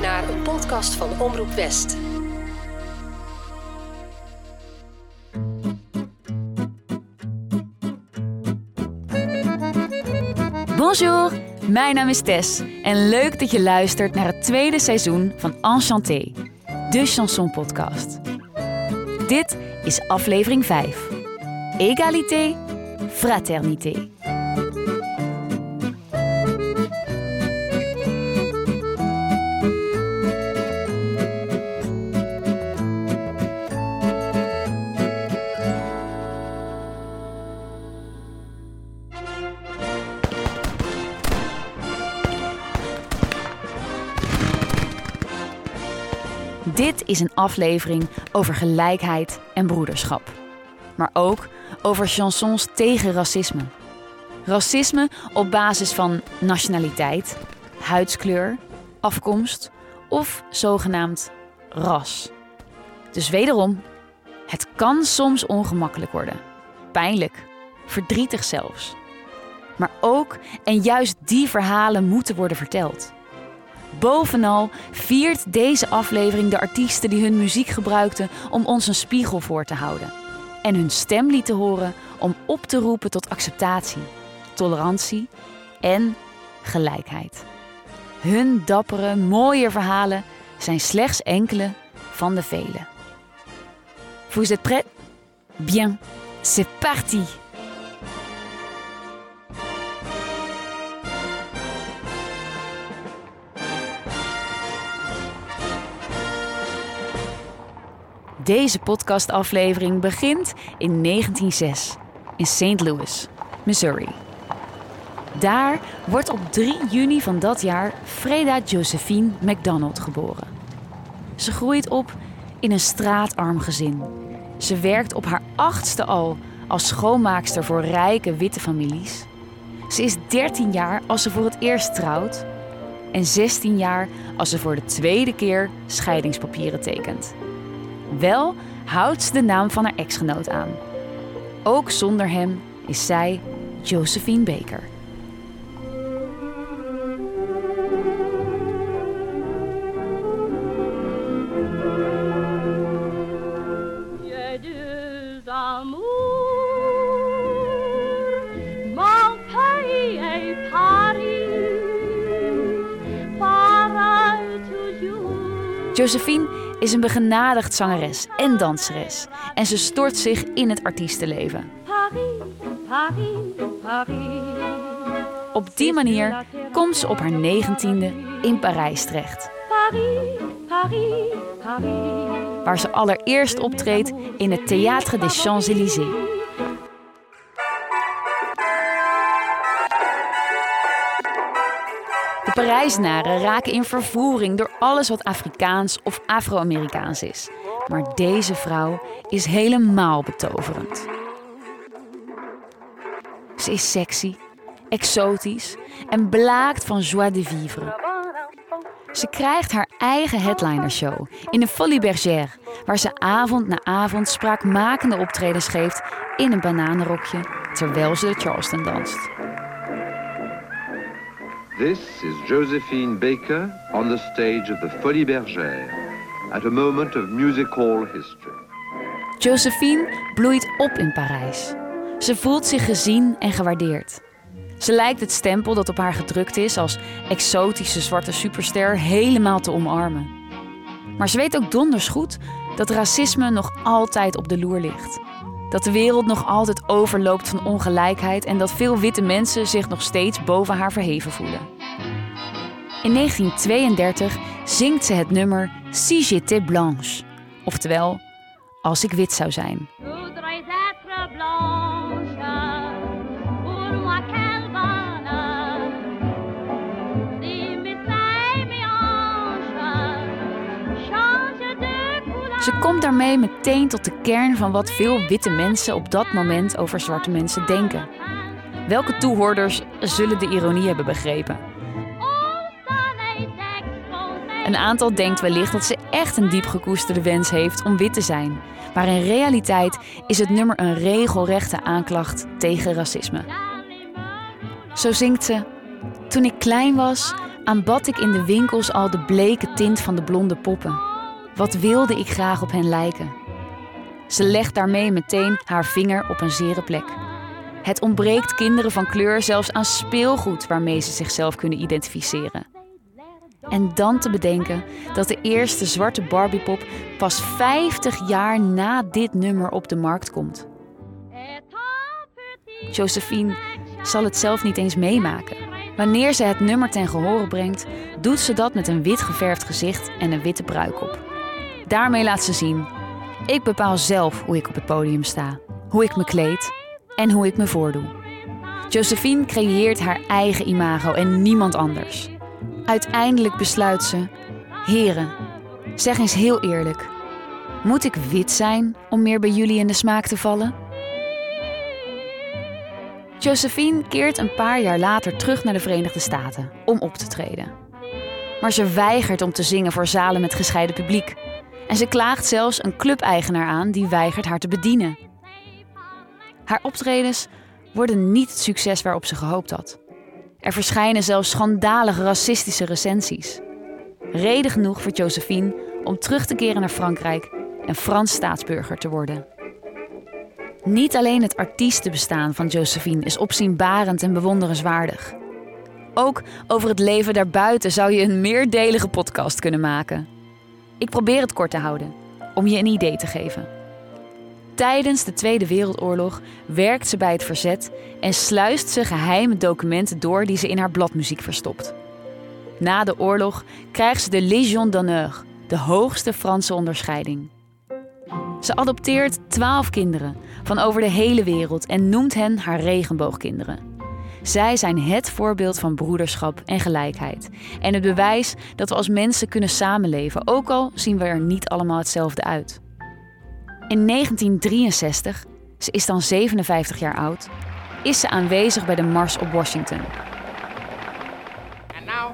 naar een podcast van Omroep West. Bonjour, mijn naam is Tess en leuk dat je luistert naar het tweede seizoen van Enchanté, de chanson podcast. Dit is aflevering 5. Égalité, fraternité. Is een aflevering over gelijkheid en broederschap. Maar ook over chansons tegen racisme. Racisme op basis van nationaliteit, huidskleur, afkomst of zogenaamd ras. Dus wederom, het kan soms ongemakkelijk worden. Pijnlijk, verdrietig zelfs. Maar ook en juist die verhalen moeten worden verteld. Bovenal viert deze aflevering de artiesten die hun muziek gebruikten om ons een spiegel voor te houden. En hun stem lieten horen om op te roepen tot acceptatie, tolerantie en gelijkheid. Hun dappere, mooie verhalen zijn slechts enkele van de vele. Vous êtes prêts? Bien, c'est parti! Deze podcastaflevering begint in 1906 in St. Louis, Missouri. Daar wordt op 3 juni van dat jaar Freda Josephine McDonald geboren. Ze groeit op in een straatarm gezin. Ze werkt op haar achtste al als schoonmaakster voor rijke witte families. Ze is 13 jaar als ze voor het eerst trouwt en 16 jaar als ze voor de tweede keer scheidingspapieren tekent. Wel houdt ze de naam van haar exgenoot aan. Ook zonder hem is zij Josephine Baker. Toujours. Josephine is een begenadigd zangeres en danseres en ze stort zich in het artiestenleven. Op die manier komt ze op haar negentiende in Parijs terecht, waar ze allereerst optreedt in het Théâtre des Champs-Élysées. De Parijzenaren raken in vervoering door alles wat Afrikaans of Afro-Amerikaans is. Maar deze vrouw is helemaal betoverend. Ze is sexy, exotisch en blaakt van joie de vivre. Ze krijgt haar eigen headlinershow in de Folie Bergère, waar ze avond na avond spraakmakende optredens geeft in een bananenrokje terwijl ze de Charleston danst. This is Josephine Baker on the stage of the Folie Bergère at a moment of music hall history. Josephine bloeit op in Parijs. Ze voelt zich gezien en gewaardeerd. Ze lijkt het stempel dat op haar gedrukt is als exotische zwarte superster helemaal te omarmen. Maar ze weet ook donders goed dat racisme nog altijd op de loer ligt. Dat de wereld nog altijd overloopt van ongelijkheid en dat veel witte mensen zich nog steeds boven haar verheven voelen. In 1932 zingt ze het nummer Si j'étais blanche, oftewel Als ik wit zou zijn. Ze komt daarmee meteen tot de kern van wat veel witte mensen op dat moment over zwarte mensen denken. Welke toehoorders zullen de ironie hebben begrepen? Een aantal denkt wellicht dat ze echt een diep gekoesterde wens heeft om wit te zijn. Maar in realiteit is het nummer een regelrechte aanklacht tegen racisme. Zo zingt ze: Toen ik klein was, aanbad ik in de winkels al de bleke tint van de blonde poppen. Wat wilde ik graag op hen lijken? Ze legt daarmee meteen haar vinger op een zere plek. Het ontbreekt kinderen van kleur zelfs aan speelgoed waarmee ze zichzelf kunnen identificeren. En dan te bedenken dat de eerste zwarte Barbiepop pas 50 jaar na dit nummer op de markt komt. Josephine zal het zelf niet eens meemaken. Wanneer ze het nummer ten gehore brengt, doet ze dat met een wit geverfd gezicht en een witte bruik op. Daarmee laat ze zien: ik bepaal zelf hoe ik op het podium sta, hoe ik me kleed en hoe ik me voordoe. Josephine creëert haar eigen imago en niemand anders. Uiteindelijk besluit ze: Heren, zeg eens heel eerlijk. Moet ik wit zijn om meer bij jullie in de smaak te vallen? Josephine keert een paar jaar later terug naar de Verenigde Staten om op te treden. Maar ze weigert om te zingen voor zalen met gescheiden publiek. En ze klaagt zelfs een clubeigenaar aan die weigert haar te bedienen. Haar optredens worden niet het succes waarop ze gehoopt had. Er verschijnen zelfs schandalige racistische recensies. Reden genoeg voor Josephine om terug te keren naar Frankrijk en Frans staatsburger te worden. Niet alleen het artiestenbestaan van Josephine is opzienbarend en bewonderenswaardig. Ook over het leven daarbuiten zou je een meerdelige podcast kunnen maken. Ik probeer het kort te houden, om je een idee te geven. Tijdens de Tweede Wereldoorlog werkt ze bij het verzet en sluist ze geheime documenten door die ze in haar bladmuziek verstopt. Na de oorlog krijgt ze de Légion d'honneur, de hoogste Franse onderscheiding. Ze adopteert twaalf kinderen van over de hele wereld en noemt hen haar regenboogkinderen. Zij zijn het voorbeeld van broederschap en gelijkheid. En het bewijs dat we als mensen kunnen samenleven, ook al zien we er niet allemaal hetzelfde uit. In 1963, ze is dan 57 jaar oud, is ze aanwezig bij de Mars op Washington. And now,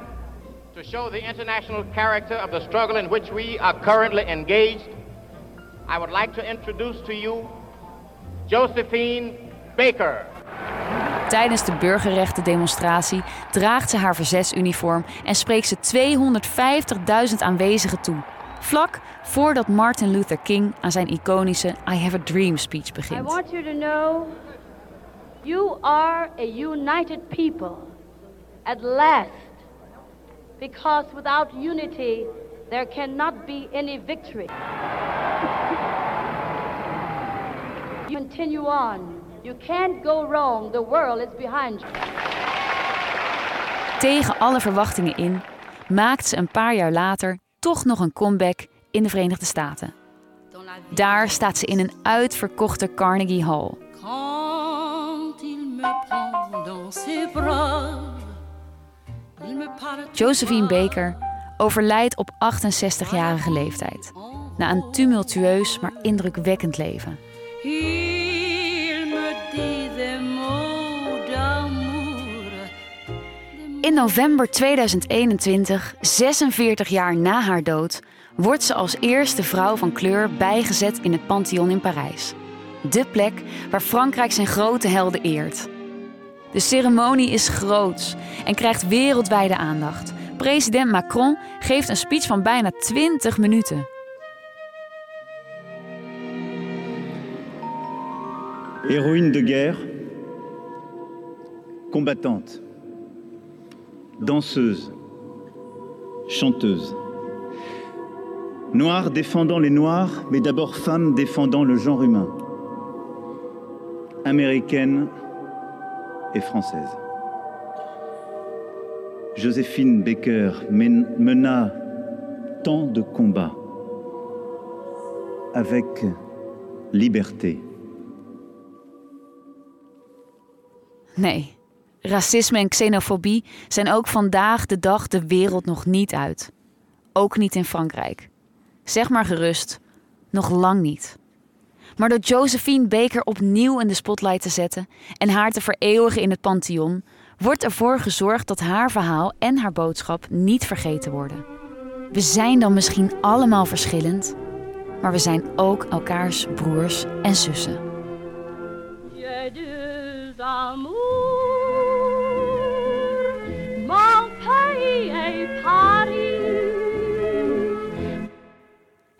to show the international character of the struggle in which we are currently engaged, I would like to introduce to you Josephine Baker. Tijdens de burgerrechtendemonstratie draagt ze haar verzetsuniform en spreekt ze 250.000 aanwezigen toe. Vlak voordat Martin Luther King aan zijn iconische I Have a Dream speech I begint. want you to know you are a united people at last. Because without unity, there cannot be any victory. Continue on. You can't go wrong. The world is behind you. Tegen alle verwachtingen in maakt ze een paar jaar later toch nog een comeback in de Verenigde Staten. Daar staat ze in een uitverkochte Carnegie Hall. Josephine Baker overlijdt op 68-jarige leeftijd. Na een tumultueus maar indrukwekkend leven. In november 2021, 46 jaar na haar dood, wordt ze als eerste vrouw van kleur bijgezet in het Pantheon in Parijs. De plek waar Frankrijk zijn grote helden eert. De ceremonie is groots en krijgt wereldwijde aandacht. President Macron geeft een speech van bijna 20 minuten. Héroïne de guerre, combattante, danseuse, chanteuse. Noire défendant les Noirs, mais d'abord femme défendant le genre humain. Américaine et française. Joséphine Baker men- mena tant de combats avec liberté. Racisme en xenofobie zijn ook vandaag de dag de wereld nog niet uit. Ook niet in Frankrijk. Zeg maar gerust, nog lang niet. Maar door Josephine Baker opnieuw in de spotlight te zetten en haar te vereeuwigen in het Pantheon, wordt ervoor gezorgd dat haar verhaal en haar boodschap niet vergeten worden. We zijn dan misschien allemaal verschillend, maar we zijn ook elkaars broers en zussen.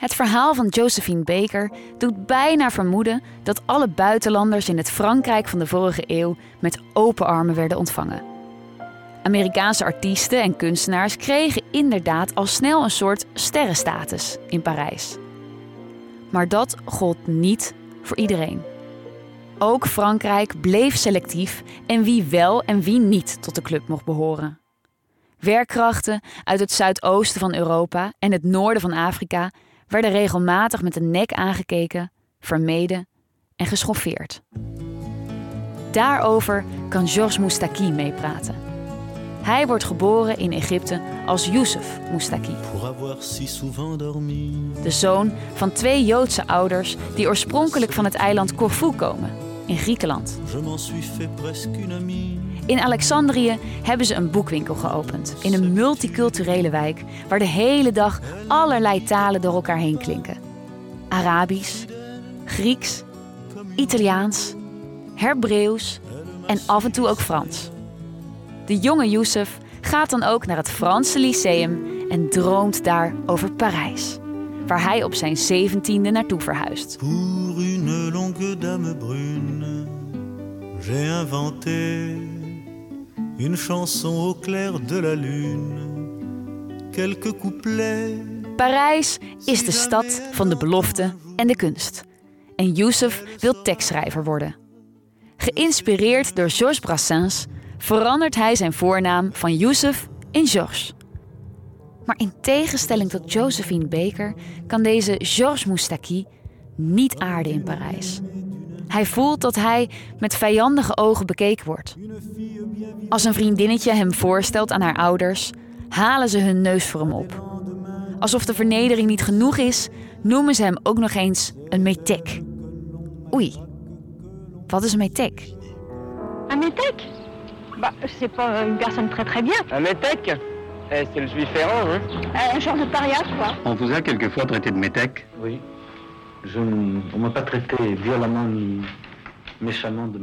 Het verhaal van Josephine Baker doet bijna vermoeden dat alle buitenlanders in het Frankrijk van de vorige eeuw met open armen werden ontvangen. Amerikaanse artiesten en kunstenaars kregen inderdaad al snel een soort sterrenstatus in Parijs. Maar dat gold niet voor iedereen. Ook Frankrijk bleef selectief en wie wel en wie niet tot de club mocht behoren. Werkkrachten uit het zuidoosten van Europa en het noorden van Afrika werden regelmatig met de nek aangekeken, vermeden en geschoffeerd. Daarover kan Georges Moustaki meepraten. Hij wordt geboren in Egypte als Youssef Moustaki. De zoon van twee Joodse ouders die oorspronkelijk van het eiland Corfu komen, in Griekenland. In Alexandrië hebben ze een boekwinkel geopend in een multiculturele wijk waar de hele dag allerlei talen door elkaar heen klinken. Arabisch, Grieks, Italiaans, Hebreeuws en af en toe ook Frans. De jonge Youssef gaat dan ook naar het Franse Lyceum en droomt daar over Parijs, waar hij op zijn zeventiende naartoe verhuist. Pour une longue dame brune, j'ai inventé une chanson au clair de la lune. Quelques couplets. Parijs is de stad van de belofte en de kunst. En Youssef wil tekstschrijver worden. Geïnspireerd door Georges Brassens verandert hij zijn voornaam van Youssef in Georges. Maar in tegenstelling tot Josephine Baker kan deze Georges Moustaki niet aarden in Parijs. Hij voelt dat hij met vijandige ogen bekeken wordt. Als een vriendinnetje hem voorstelt aan haar ouders, halen ze hun neus voor hem op. Alsof de vernedering niet genoeg is, noemen ze hem ook nog eens een metek. Oei, wat is een metek? Un métèque Bah, c'est pas une personne très très bien. Un métèque Eh, c'est le juif errant, hein Euh, un genre de paria, quoi. On vous a quelquefois traité de métèque Oui.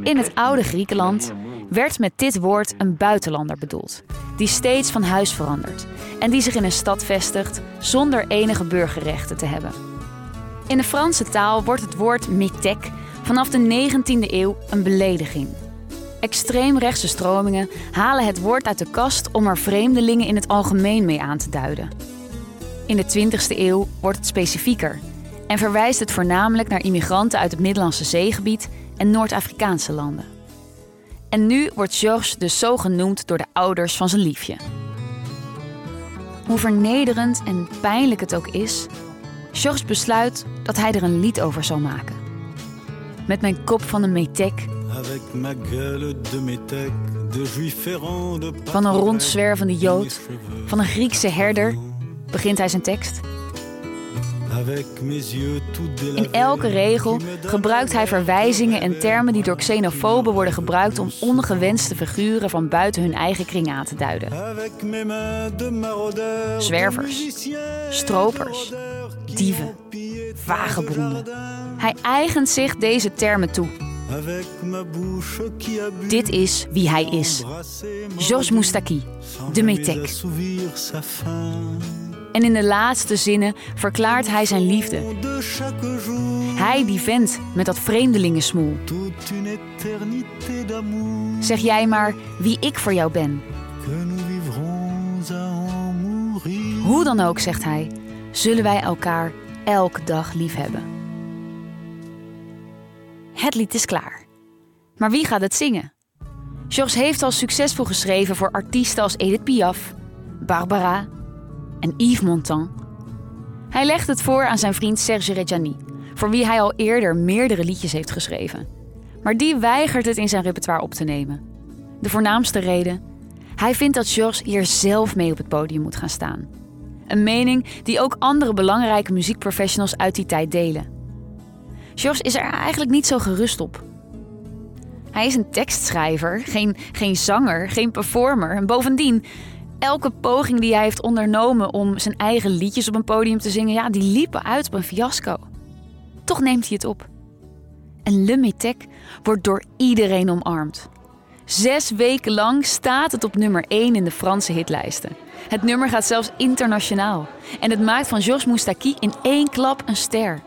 In het oude Griekenland werd met dit woord een buitenlander bedoeld, die steeds van huis verandert en die zich in een stad vestigt zonder enige burgerrechten te hebben. In de Franse taal wordt het woord métèque vanaf de 19e eeuw een belediging. Extreemrechtse stromingen halen het woord uit de kast om er vreemdelingen in het algemeen mee aan te duiden. In de 20e eeuw wordt het specifieker en verwijst het voornamelijk naar immigranten uit het Middellandse zeegebied en Noord-Afrikaanse landen. En nu wordt Georges dus zo genoemd door de ouders van zijn liefje. Hoe vernederend en pijnlijk het ook is, Georges besluit dat hij er een lied over zal maken. Met mijn kop van een metek, van een rondzwervende Jood, van een Griekse herder, begint hij zijn tekst. In elke regel gebruikt hij verwijzingen en termen die door xenofoben worden gebruikt om ongewenste figuren van buiten hun eigen kring aan te duiden. Zwervers, stropers, dieven, vagebonden. Hij eigent zich deze termen toe. Dit is wie hij is. Georges Moustaki, de jamais En in de laatste zinnen verklaart hij zijn liefde. Hij die vent met dat vreemdelingensmoel. Zeg jij maar wie ik voor jou ben. Hoe dan ook, zegt hij, zullen wij elkaar elke dag lief hebben. Het lied is klaar. Maar wie gaat het zingen? Georges heeft al succesvol geschreven voor artiesten als Edith Piaf, Barbara en Yves Montand. Hij legt het voor aan zijn vriend Serge Reggiani, voor wie hij al eerder meerdere liedjes heeft geschreven. Maar die weigert het in zijn repertoire op te nemen. De voornaamste reden? Hij vindt dat Georges hier zelf mee op het podium moet gaan staan. Een mening die ook andere belangrijke muziekprofessionals uit die tijd delen. Georges is er eigenlijk niet zo gerust op. Hij is een tekstschrijver, geen, geen zanger, geen performer. En bovendien, elke poging die hij heeft ondernomen om zijn eigen liedjes op een podium te zingen, ja, die liepen uit op een fiasco. Toch neemt hij het op. En Le wordt door iedereen omarmd. Zes weken lang staat het op nummer 1 in de Franse hitlijsten. Het nummer gaat zelfs internationaal. En het maakt van Georges Moustaki in één klap een ster.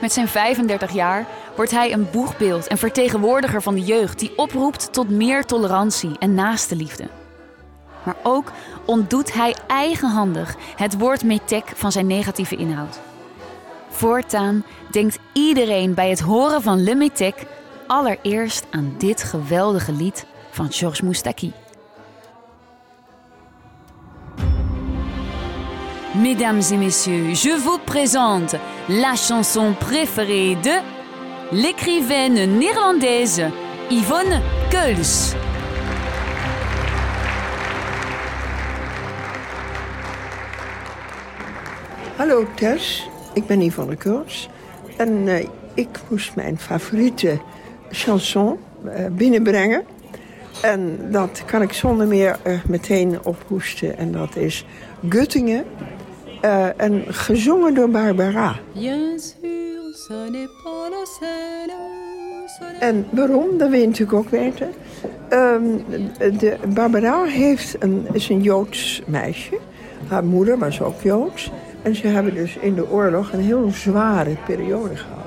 Met zijn 35 jaar wordt hij een boegbeeld en vertegenwoordiger van de jeugd die oproept tot meer tolerantie en naaste liefde. Maar ook ontdoet hij eigenhandig het woord metek van zijn negatieve inhoud. Voortaan denkt iedereen bij het horen van Le Metek allereerst aan dit geweldige lied van Georges Moustaki. Mesdames et messieurs, je vous présente la chanson préférée de l'écrivaine néerlandaise Yvonne Keuls. Hallo Tess, ik ben Yvonne Keuls. En uh, ik moest mijn favoriete chanson uh, binnenbrengen. En dat kan ik zonder meer uh, meteen ophoesten. En dat is Guttingen. en gezongen door Barbara. En waarom, dat weet je natuurlijk ook weten. Um, de Barbara heeft een, is een Joods meisje. Haar moeder was ook Joods. En ze hebben dus in de oorlog een heel zware periode gehad.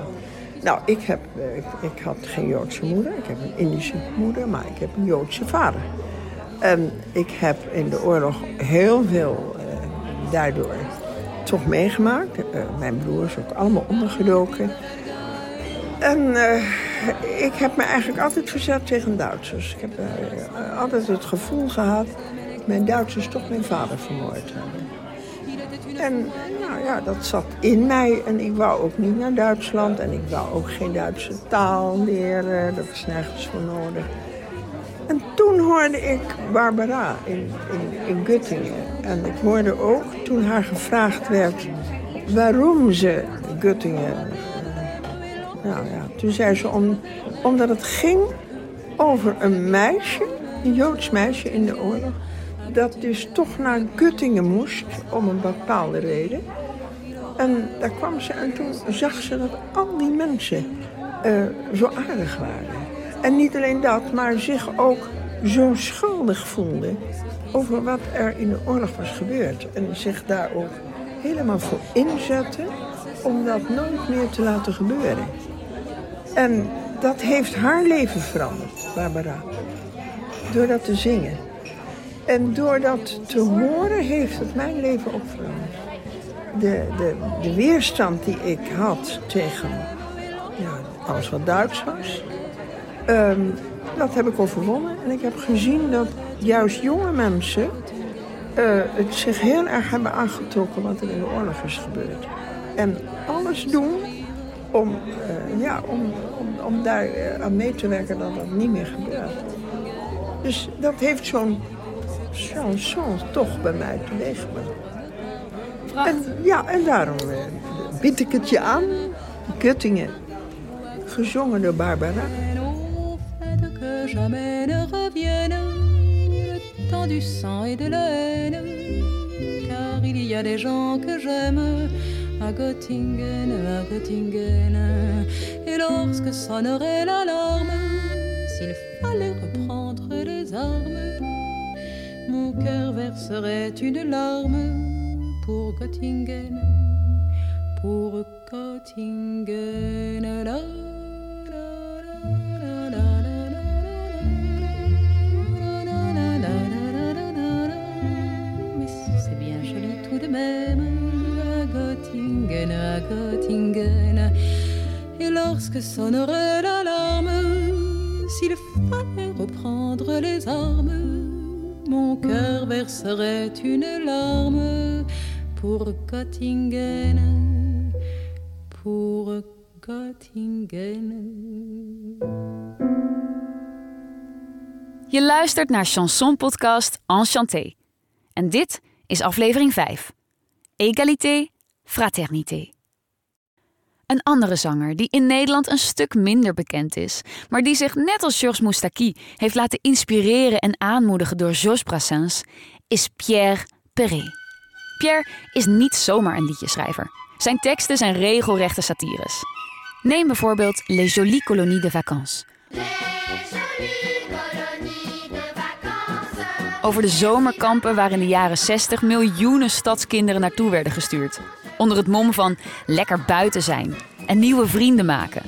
Nou, ik, heb, ik, ik, had geen Joodse moeder. Ik heb een Indische moeder, maar ik heb een Joodse vader. En ik heb in de oorlog heel veel uh, daardoor toch meegemaakt. Uh, mijn broers ook allemaal ondergedoken. En uh, ik heb me eigenlijk altijd verzet tegen Duitsers. Ik heb altijd het gevoel gehad... dat mijn Duitsers toch mijn vader vermoord hebben. En nou ja, dat zat in mij. En ik wou ook niet naar Duitsland. En ik wou ook geen Duitse taal leren. Dat is nergens voor nodig. En toen hoorde ik Barbara in, in, in Göttingen. En ik hoorde ook toen haar gevraagd werd waarom ze Göttingen... Nou ja, toen zei ze om, omdat het ging over een meisje, een Joods meisje in de oorlog dat dus toch naar Guttingen moest om een bepaalde reden. En daar kwam ze en toen zag ze dat al die mensen uh, zo aardig waren. En niet alleen dat, maar zich ook zo schuldig voelden over wat er in de oorlog was gebeurd. En zich daar ook helemaal voor inzetten om dat nooit meer te laten gebeuren. En dat heeft haar leven veranderd, Barbara. Door dat te zingen. En door dat te horen heeft het mijn leven ook. De, de, de weerstand die ik had tegen ja, alles wat Duits was, um, dat heb ik overwonnen. En ik heb gezien dat juist jonge mensen uh, het zich heel erg hebben aangetrokken wat er in de oorlog is gebeurd. En alles doen om, uh, ja, om, om, om daar uh, aan mee te werken dat dat niet meer gebeurt. Dus dat heeft zo'n toch bij mij teweeggebracht. En, ja, en daarom eh, bied ik het je aan. Kuttingen, gezongen door Barbara. temps du sang et de la haine, car il y a des gens que j'aime à Göttingen, à Göttingen. Et lorsque sonnerait l'alarme, s'il fallait reprendre les armes, mon cœur verserait une larme pour Göttingen, pour Göttingen. La, c'est bien joli tout de même, à Göttingen, à Göttingen. Et lorsque sonnerait l'alarme, s'il fallait reprendre les armes, mon cœur verserait une larme pour Göttingen, pour Göttingen. Je luistert naar Chanson Podcast Enchanté. En dit is aflevering 5. Égalité, fraternité. Een andere zanger die in Nederland een stuk minder bekend is, maar die zich net als Georges Moustaki heeft laten inspireren en aanmoedigen door Georges Brassens, is Pierre Perret. Pierre is niet zomaar een liedjeschrijver. Zijn teksten zijn regelrechte satires. Neem bijvoorbeeld Les Jolies Colonies de Vacances. Over de zomerkampen waar in de jaren 60 miljoenen stadskinderen naartoe werden gestuurd. Onder het mom van lekker buiten zijn en nieuwe vrienden maken.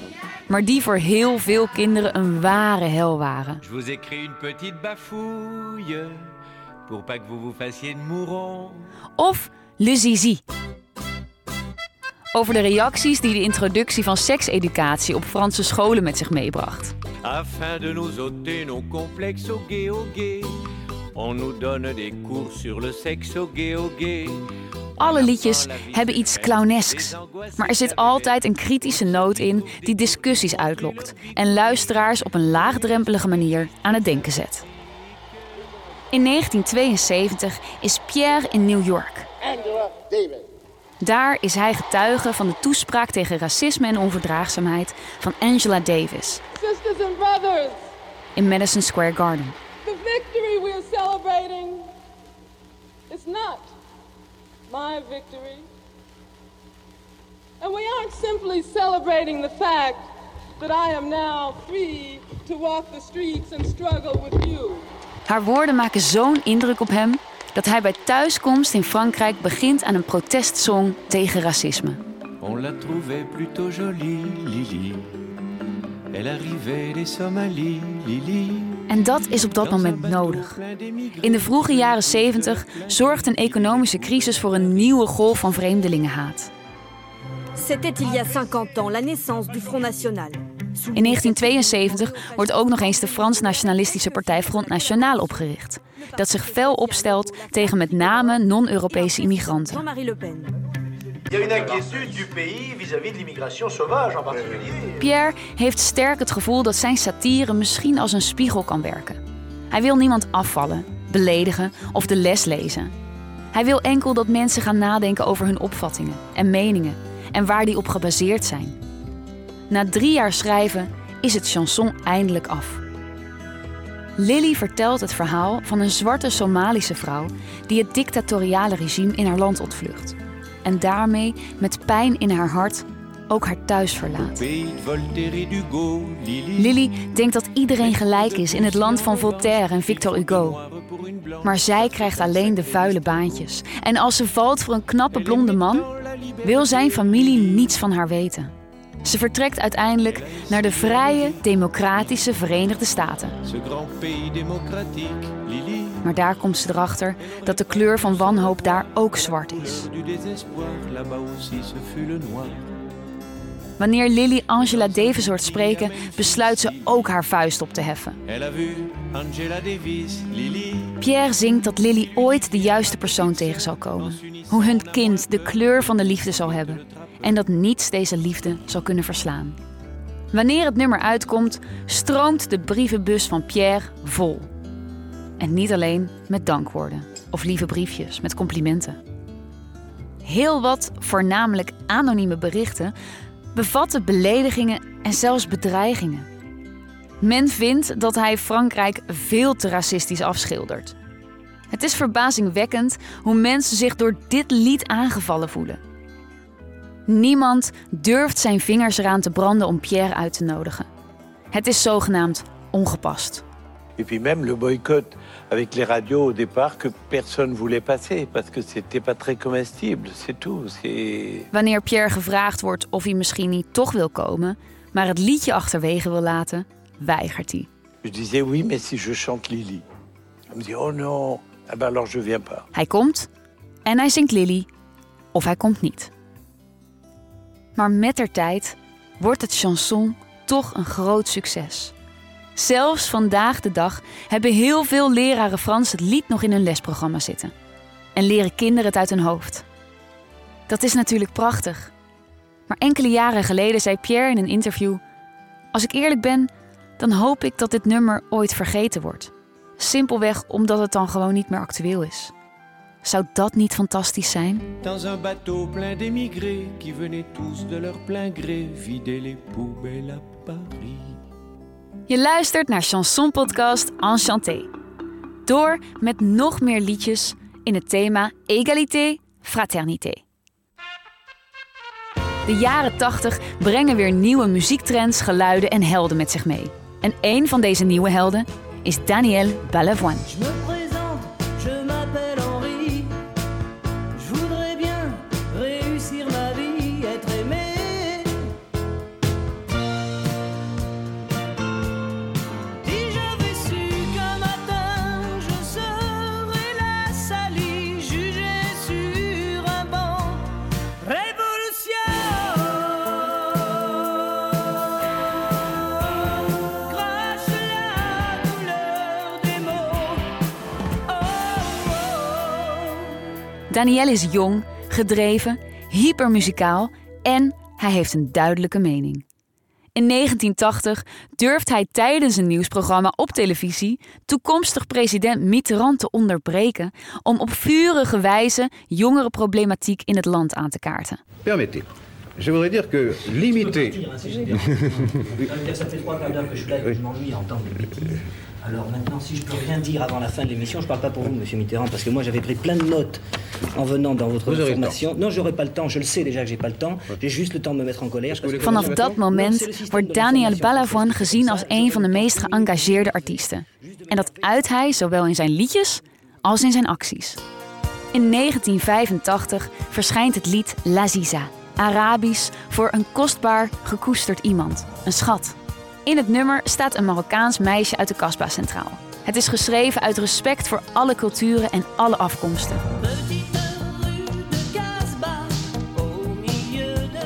Maar die voor heel veel kinderen een ware hel waren. Je vous écris une petite bafouille pour pas que vous vous fassiez de mourant. Of Le Zizi. Over de reacties die de introductie van sekseducatie op Franse scholen met zich meebracht. Afin de nous ôter nos complexes au gay au gay, on nous donne des cours sur le sexe au gay au gay. Alle liedjes hebben iets clownesks. Maar er zit altijd een kritische noot in die discussies uitlokt en luisteraars op een laagdrempelige manier aan het denken zet. In 1972 is Pierre in New York. Daar is hij getuige van de toespraak tegen racisme en onverdraagzaamheid van Angela Davis in Madison Square Garden. the victory we are celebrating is not my victory. And we aren't simply celebrating the fact that I am now free to walk the streets and struggle with you. Haar woorden maken zo'n indruk op hem dat hij bij thuiskomst in Frankrijk begint aan een protestsong tegen racisme. On la trouvait plutôt jolie, Lily. Elle arrivait des Somalie, Lily. En dat is op dat moment nodig. In de vroege jaren 70 zorgt een economische crisis voor een nieuwe golf van vreemdelingenhaat. C'était il y a 50 ans la naissance du Front National. In 1972 wordt ook nog eens de Frans-nationalistische partij Front National opgericht, dat zich fel opstelt tegen met name non-Europese immigranten. Il y du pays vis-à-vis de l'immigration sauvage en particulier. Pierre heeft sterk het gevoel dat zijn satire misschien als een spiegel kan werken. Hij wil niemand afvallen, beledigen of de les lezen. Hij wil enkel dat mensen gaan nadenken over hun opvattingen en meningen en waar die op gebaseerd zijn. Na drie jaar schrijven is het chanson eindelijk af. Lily vertelt het verhaal van een zwarte Somalische vrouw die het dictatoriale regime in haar land ontvlucht. En daarmee met pijn in haar hart ook haar thuis verlaat. Lily. Lily denkt dat iedereen gelijk is in het land van Voltaire en Victor Hugo. Maar zij krijgt alleen de vuile baantjes. En als ze valt voor een knappe blonde man, wil zijn familie niets van haar weten. Ze vertrekt uiteindelijk naar de vrije, democratische Verenigde Staten. Ce grand pays démocratique, Lily. Maar daar komt ze erachter dat de kleur van wanhoop daar ook zwart is. Wanneer Lily Angela Davis hoort spreken, besluit ze ook haar vuist op te heffen. Pierre zingt dat Lily ooit de juiste persoon tegen zal komen. Hoe hun kind de kleur van de liefde zal hebben. En dat niets deze liefde zal kunnen verslaan. Wanneer het nummer uitkomt, stroomt de brievenbus van Pierre vol. En niet alleen met dankwoorden of lieve briefjes met complimenten. Heel wat, voornamelijk anonieme berichten, bevatten beledigingen en zelfs bedreigingen. Men vindt dat hij Frankrijk veel te racistisch afschildert. Het is verbazingwekkend hoe mensen zich door dit lied aangevallen voelen. Niemand durft zijn vingers eraan te branden om Pierre uit te nodigen. Het is zogenaamd ongepast. Puis même le boycott avec les radios au départ que personne voulait passer parce que c'était pas très comestible, c'est tout. Wanneer Pierre gevraagd wordt of hij misschien niet toch wil komen, maar het liedje achterwege wil laten, weigert hij. Je disais oui, mais si je chante Lily. Elle me dit oh non, ah ben alors je viens pas. Hij komt en hij zingt Lily, of hij komt niet. Maar met der tijd wordt het chanson toch een groot succes. Zelfs vandaag de dag hebben heel veel leraren Frans het lied nog in hun lesprogramma zitten. En leren kinderen het uit hun hoofd. Dat is natuurlijk prachtig. Maar enkele jaren geleden zei Pierre in een interview: Als ik eerlijk ben, dan hoop ik dat dit nummer ooit vergeten wordt. Simpelweg omdat het dan gewoon niet meer actueel is. Zou dat niet fantastisch zijn? Dans un bateau plein d'émigrés qui venaient tous de leur plein gré vider les poubelles à Paris. Je luistert naar Chanson Podcast Enchanté. Door met nog meer liedjes in het thema Egalité, Fraternité. De jaren 80 brengen weer nieuwe muziektrends, geluiden en helden met zich mee. En een van deze nieuwe helden is Daniel Balavoine. Daniel is jong, gedreven, hypermuzikaal en hij heeft een duidelijke mening. In 1980 durft hij tijdens een nieuwsprogramma op televisie toekomstig president Mitterrand te onderbreken om op vurige wijze jongerenproblematiek in het land aan te kaarten. Permettez. Je voudrais dire que limiter. Alors maintenant, si je peux rien dire avant la fin de l'émission, je parle pas pour vous, monsieur Mitterrand, parce que moi j'avais pris plein de notes en venant dans votre Vous formation. Non, j'aurai pas le temps, je le sais déjà que j'ai pas le temps. J'ai juste le temps de me mettre en colère. parce que- Vanaf dat moment wordt Daniel Balavoine gezien als een van de meest geëngageerde artiesten. En dat uit hij zowel in zijn liedjes als in zijn acties. In 1985 verschijnt het lied Laziza, Arabisch voor een kostbaar, gekoesterd iemand, een schat. In het nummer staat een Marokkaans meisje uit de Kasbah centraal. Het is geschreven uit respect voor alle culturen en alle afkomsten.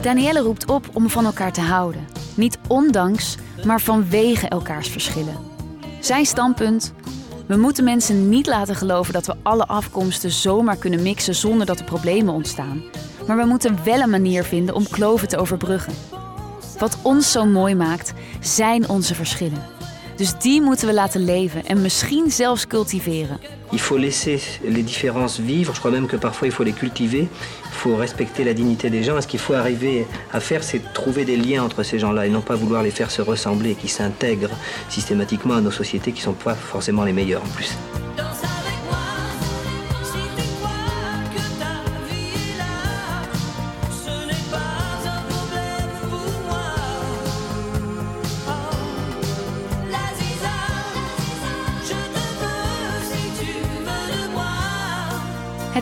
Danielle roept op om van elkaar te houden. Niet ondanks, maar vanwege elkaars verschillen. Zijn standpunt? We moeten mensen niet laten geloven dat we alle afkomsten zomaar kunnen mixen zonder dat er problemen ontstaan. Maar we moeten wel een manier vinden om kloven te overbruggen. Wat ons zo mooi maakt, zijn onze verschillen. Dus die moeten we laten leven en misschien zelfs cultiveren. Il faut laisser les différences vivre. Je crois même que parfois il faut les cultiver. Il faut respecter la dignité des gens. Et ce qu'il faut arriver à faire, c'est trouver des liens entre ces gens-là et non pas vouloir les faire se ressembler, qui s'intègrent systématiquement à nos sociétés qui sont pas forcément les meilleures en plus.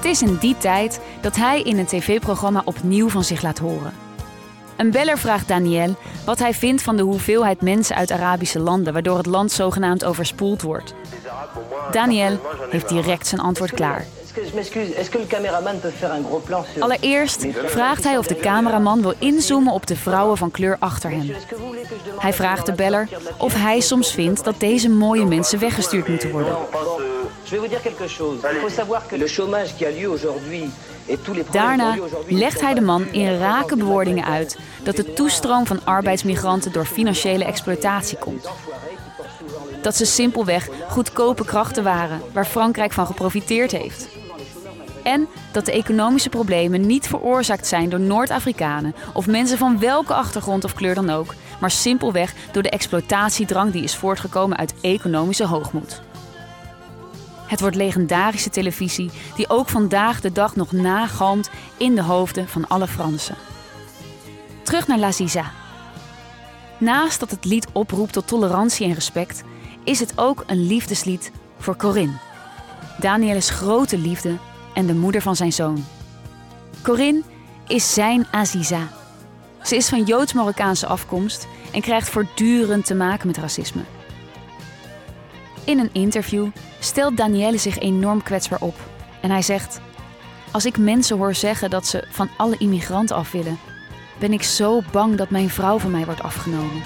Het is in die tijd dat hij in een tv-programma opnieuw van zich laat horen. Een beller vraagt Daniel wat hij vindt van de hoeveelheid mensen uit Arabische landen, waardoor het land zogenaamd overspoeld wordt. Daniel heeft direct zijn antwoord klaar. Allereerst vraagt hij of de cameraman wil inzoomen op de vrouwen van kleur achter hem. Hij vraagt de beller of hij soms vindt dat deze mooie mensen weggestuurd moeten worden. Je vais vous dire quelque chose. Il faut savoir que le chômage qui a lieu aujourd'hui Daarna legt hij de man in rake bewoordingen uit dat de toestroom van arbeidsmigranten door financiële exploitatie komt. Dat ze simpelweg goedkope krachten waren waar Frankrijk van geprofiteerd heeft. En dat de economische problemen niet veroorzaakt zijn door Noord-Afrikanen of mensen van welke achtergrond of kleur dan ook, maar simpelweg door de exploitatiedrang die is voortgekomen uit economische hoogmoed. Het wordt legendarische televisie die ook vandaag de dag nog nagalmt in de hoofden van alle Fransen. Terug naar La Ziza. Naast dat het lied oproept tot tolerantie en respect, is het ook een liefdeslied voor Corinne. Daniel's grote liefde en de moeder van zijn zoon. Corinne is zijn Aziza. Ze is van Joods-Marokkaanse afkomst en krijgt voortdurend te maken met racisme. In een interview stelt Danielle zich enorm kwetsbaar op. En hij zegt: Als ik mensen hoor zeggen dat ze van alle immigranten af willen, ben ik zo bang dat mijn vrouw van mij wordt afgenomen.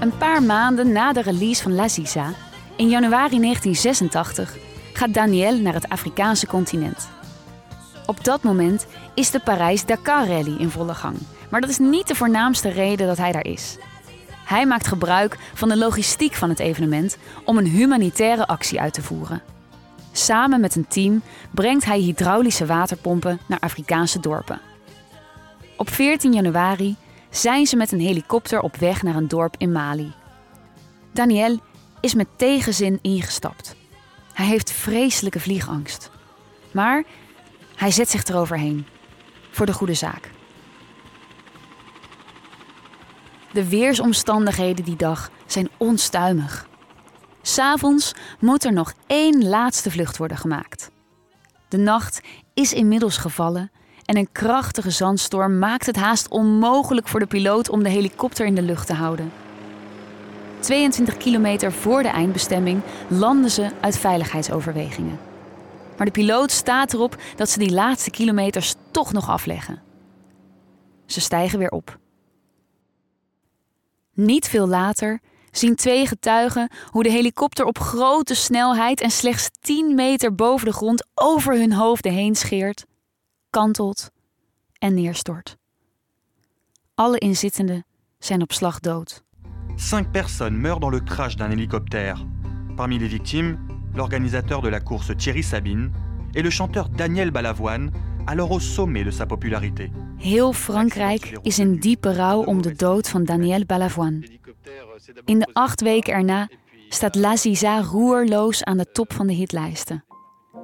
Een paar maanden na de release van La Ziza, in januari 1986, gaat Daniel naar het Afrikaanse continent. Op dat moment is de Parijs-Dakar-rally in volle gang. Maar dat is niet de voornaamste reden dat hij daar is. Hij maakt gebruik van de logistiek van het evenement om een humanitaire actie uit te voeren. Samen met een team brengt hij hydraulische waterpompen naar Afrikaanse dorpen. Op 14 januari zijn ze met een helikopter op weg naar een dorp in Mali. Daniel is met tegenzin ingestapt. Hij heeft vreselijke vliegangst. Maar hij zet zich eroverheen. voor de goede zaak. De weersomstandigheden die dag zijn onstuimig. S'avonds moet er nog één laatste vlucht worden gemaakt. De nacht is inmiddels gevallen en een krachtige zandstorm maakt het haast onmogelijk voor de piloot om de helikopter in de lucht te houden. 22 kilometer voor de eindbestemming landen ze uit veiligheidsoverwegingen. Maar de piloot staat erop dat ze die laatste kilometers toch nog afleggen. Ze stijgen weer op. Niet veel later zien twee getuigen hoe de helikopter op grote snelheid en slechts 10 meter boven de grond over hun hoofden heen scheert, kantelt en neerstort. Alle inzittenden zijn op slag dood. Cinq personnes meurent dans le crash d'un hélicoptère. Parmi les victimes, l'organisateur de la course Thierry Sabine et le chanteur Daniel Balavoine, alors au sommet de sa popularité. Heel Frankrijk is in diepe rouw om de dood van Daniel Balavoine. In de acht weken erna staat La Ziza roerloos aan de top van de hitlijsten.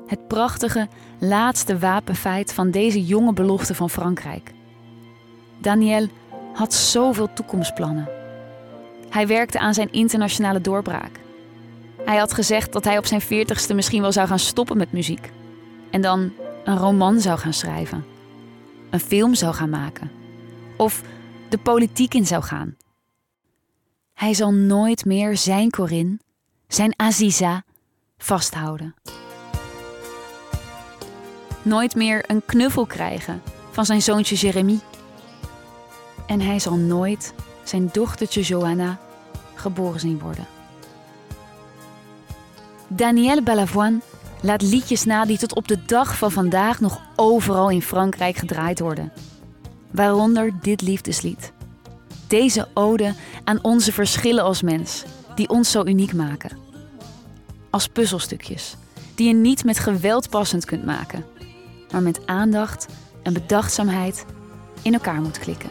Het prachtige laatste wapenfeit van deze jonge belofte van Frankrijk. Daniel had zoveel toekomstplannen. Hij werkte aan zijn internationale doorbraak. Hij had gezegd dat hij op zijn veertigste misschien wel zou gaan stoppen met muziek. En dan een roman zou gaan schrijven. Een film zou gaan maken. Of de politiek in zou gaan. Hij zal nooit meer zijn Corinne, zijn Aziza, vasthouden. Nooit meer een knuffel krijgen van zijn zoontje Jeremy. En hij zal nooit zijn dochtertje Johanna geboren zien worden. Danielle Balavoine laat liedjes na die tot op de dag van vandaag nog overal in Frankrijk gedraaid worden. Waaronder dit liefdeslied. Deze ode aan onze verschillen als mens, die ons zo uniek maken. Als puzzelstukjes, die je niet met geweld passend kunt maken, maar met aandacht en bedachtzaamheid in elkaar moet klikken.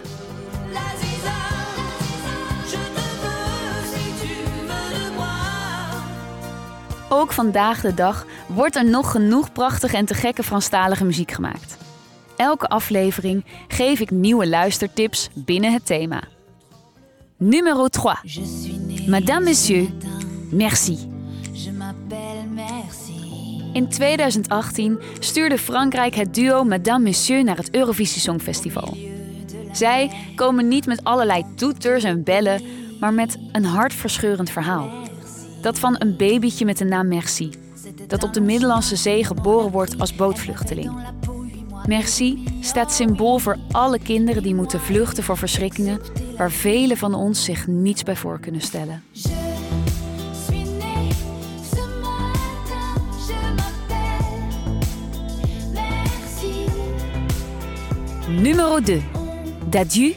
Ook vandaag de dag wordt er nog genoeg prachtige en te gekke Franstalige muziek gemaakt. Elke aflevering geef ik nieuwe luistertips binnen het thema. Numero 3. Madame Monsieur, merci. In 2018 stuurde Frankrijk het duo Madame Monsieur naar het Eurovisie Songfestival. Zij komen niet met allerlei toeters en bellen, maar met een hartverscheurend verhaal. Dat van een babytje met de naam Merci, dat op de Middellandse Zee geboren wordt als bootvluchteling. Merci staat symbool voor alle kinderen die moeten vluchten voor verschrikkingen waar velen van ons zich niets bij voor kunnen stellen. Numero 2. D'adieu,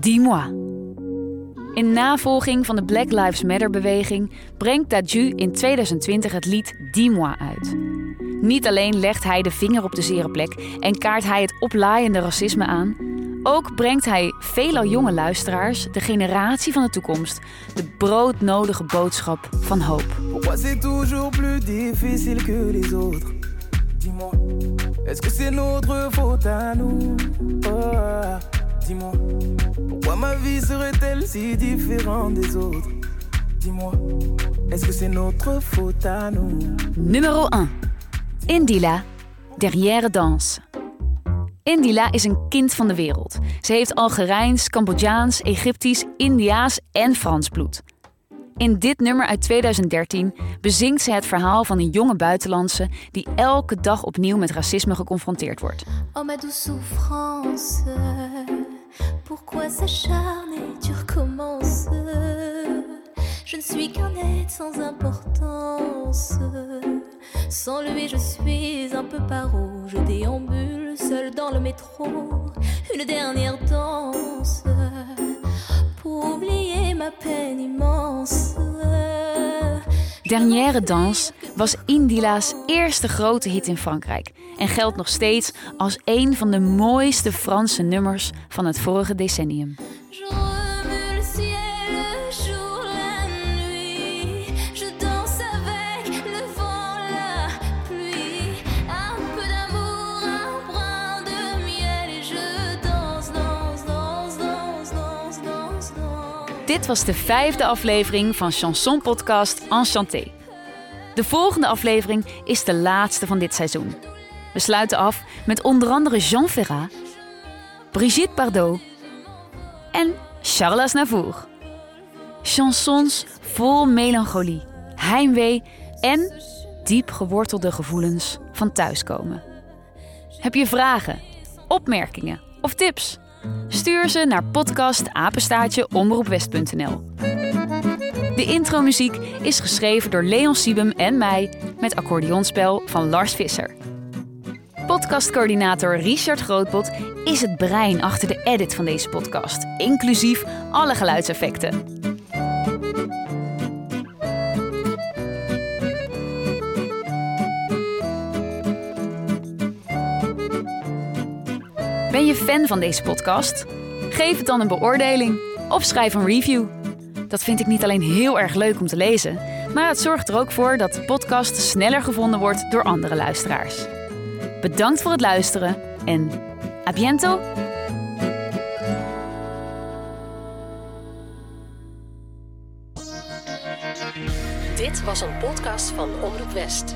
dis-moi. In navolging van de Black Lives Matter-beweging brengt Daju in 2020 het lied Dis-moi uit. Niet alleen legt hij de vinger op de zere plek en kaart hij het oplaaiende racisme aan, ook brengt hij veelal jonge luisteraars, de generatie van de toekomst, de broodnodige boodschap van hoop. Est-ce que c'est notre faute à nous Oh, Dis-moi, pourquoi ma vie serait-elle si différente des autres Dis-moi, est-ce que c'est notre faute à nous Numero 1. Indila, Derrière Danse. Indila is een kind van de wereld. Ze heeft Algerijns, Cambodjaans, Egyptisch, Indiaas en Frans bloed. In dit nummer uit 2013 bezingt ze het verhaal van een jonge buitenlandse die elke dag opnieuw met racisme geconfronteerd wordt. Oh ma douce souffrance, pourquoi s'acharner, tu recommences Je ne suis qu'un être sans importance. Sans lui, je suis un peu paro. Je déambule seul dans le métro. Une dernière danse pour oublier ma peine immense. Dernière Danse was Indila's eerste grote hit in Frankrijk en geldt nog steeds als een van de mooiste Franse nummers van het vorige decennium. Dit was de vijfde aflevering van Chanson Podcast Enchanté. De volgende aflevering is de laatste van dit seizoen. We sluiten af met onder andere Jean Ferrat, Brigitte Bardot en Charles Aznavour. Chansons vol melancholie, heimwee en diep gewortelde gevoelens van thuiskomen. Heb je vragen, opmerkingen of tips? Stuur ze naar podcastapenstaatjeomroepwest.nl. De intromuziek is geschreven door Leon Siebem en mij met accordeonspel van Lars Visser. Podcastcoördinator Richard Grootbot is het brein achter de edit van deze podcast, inclusief alle geluidseffecten. Ben je fan van deze podcast? Geef het dan een beoordeling of schrijf een review. Dat vind ik niet alleen heel erg leuk om te lezen, maar het zorgt er ook voor dat de podcast sneller gevonden wordt door andere luisteraars. Bedankt voor het luisteren en à biento! Dit was een podcast van Omroep West.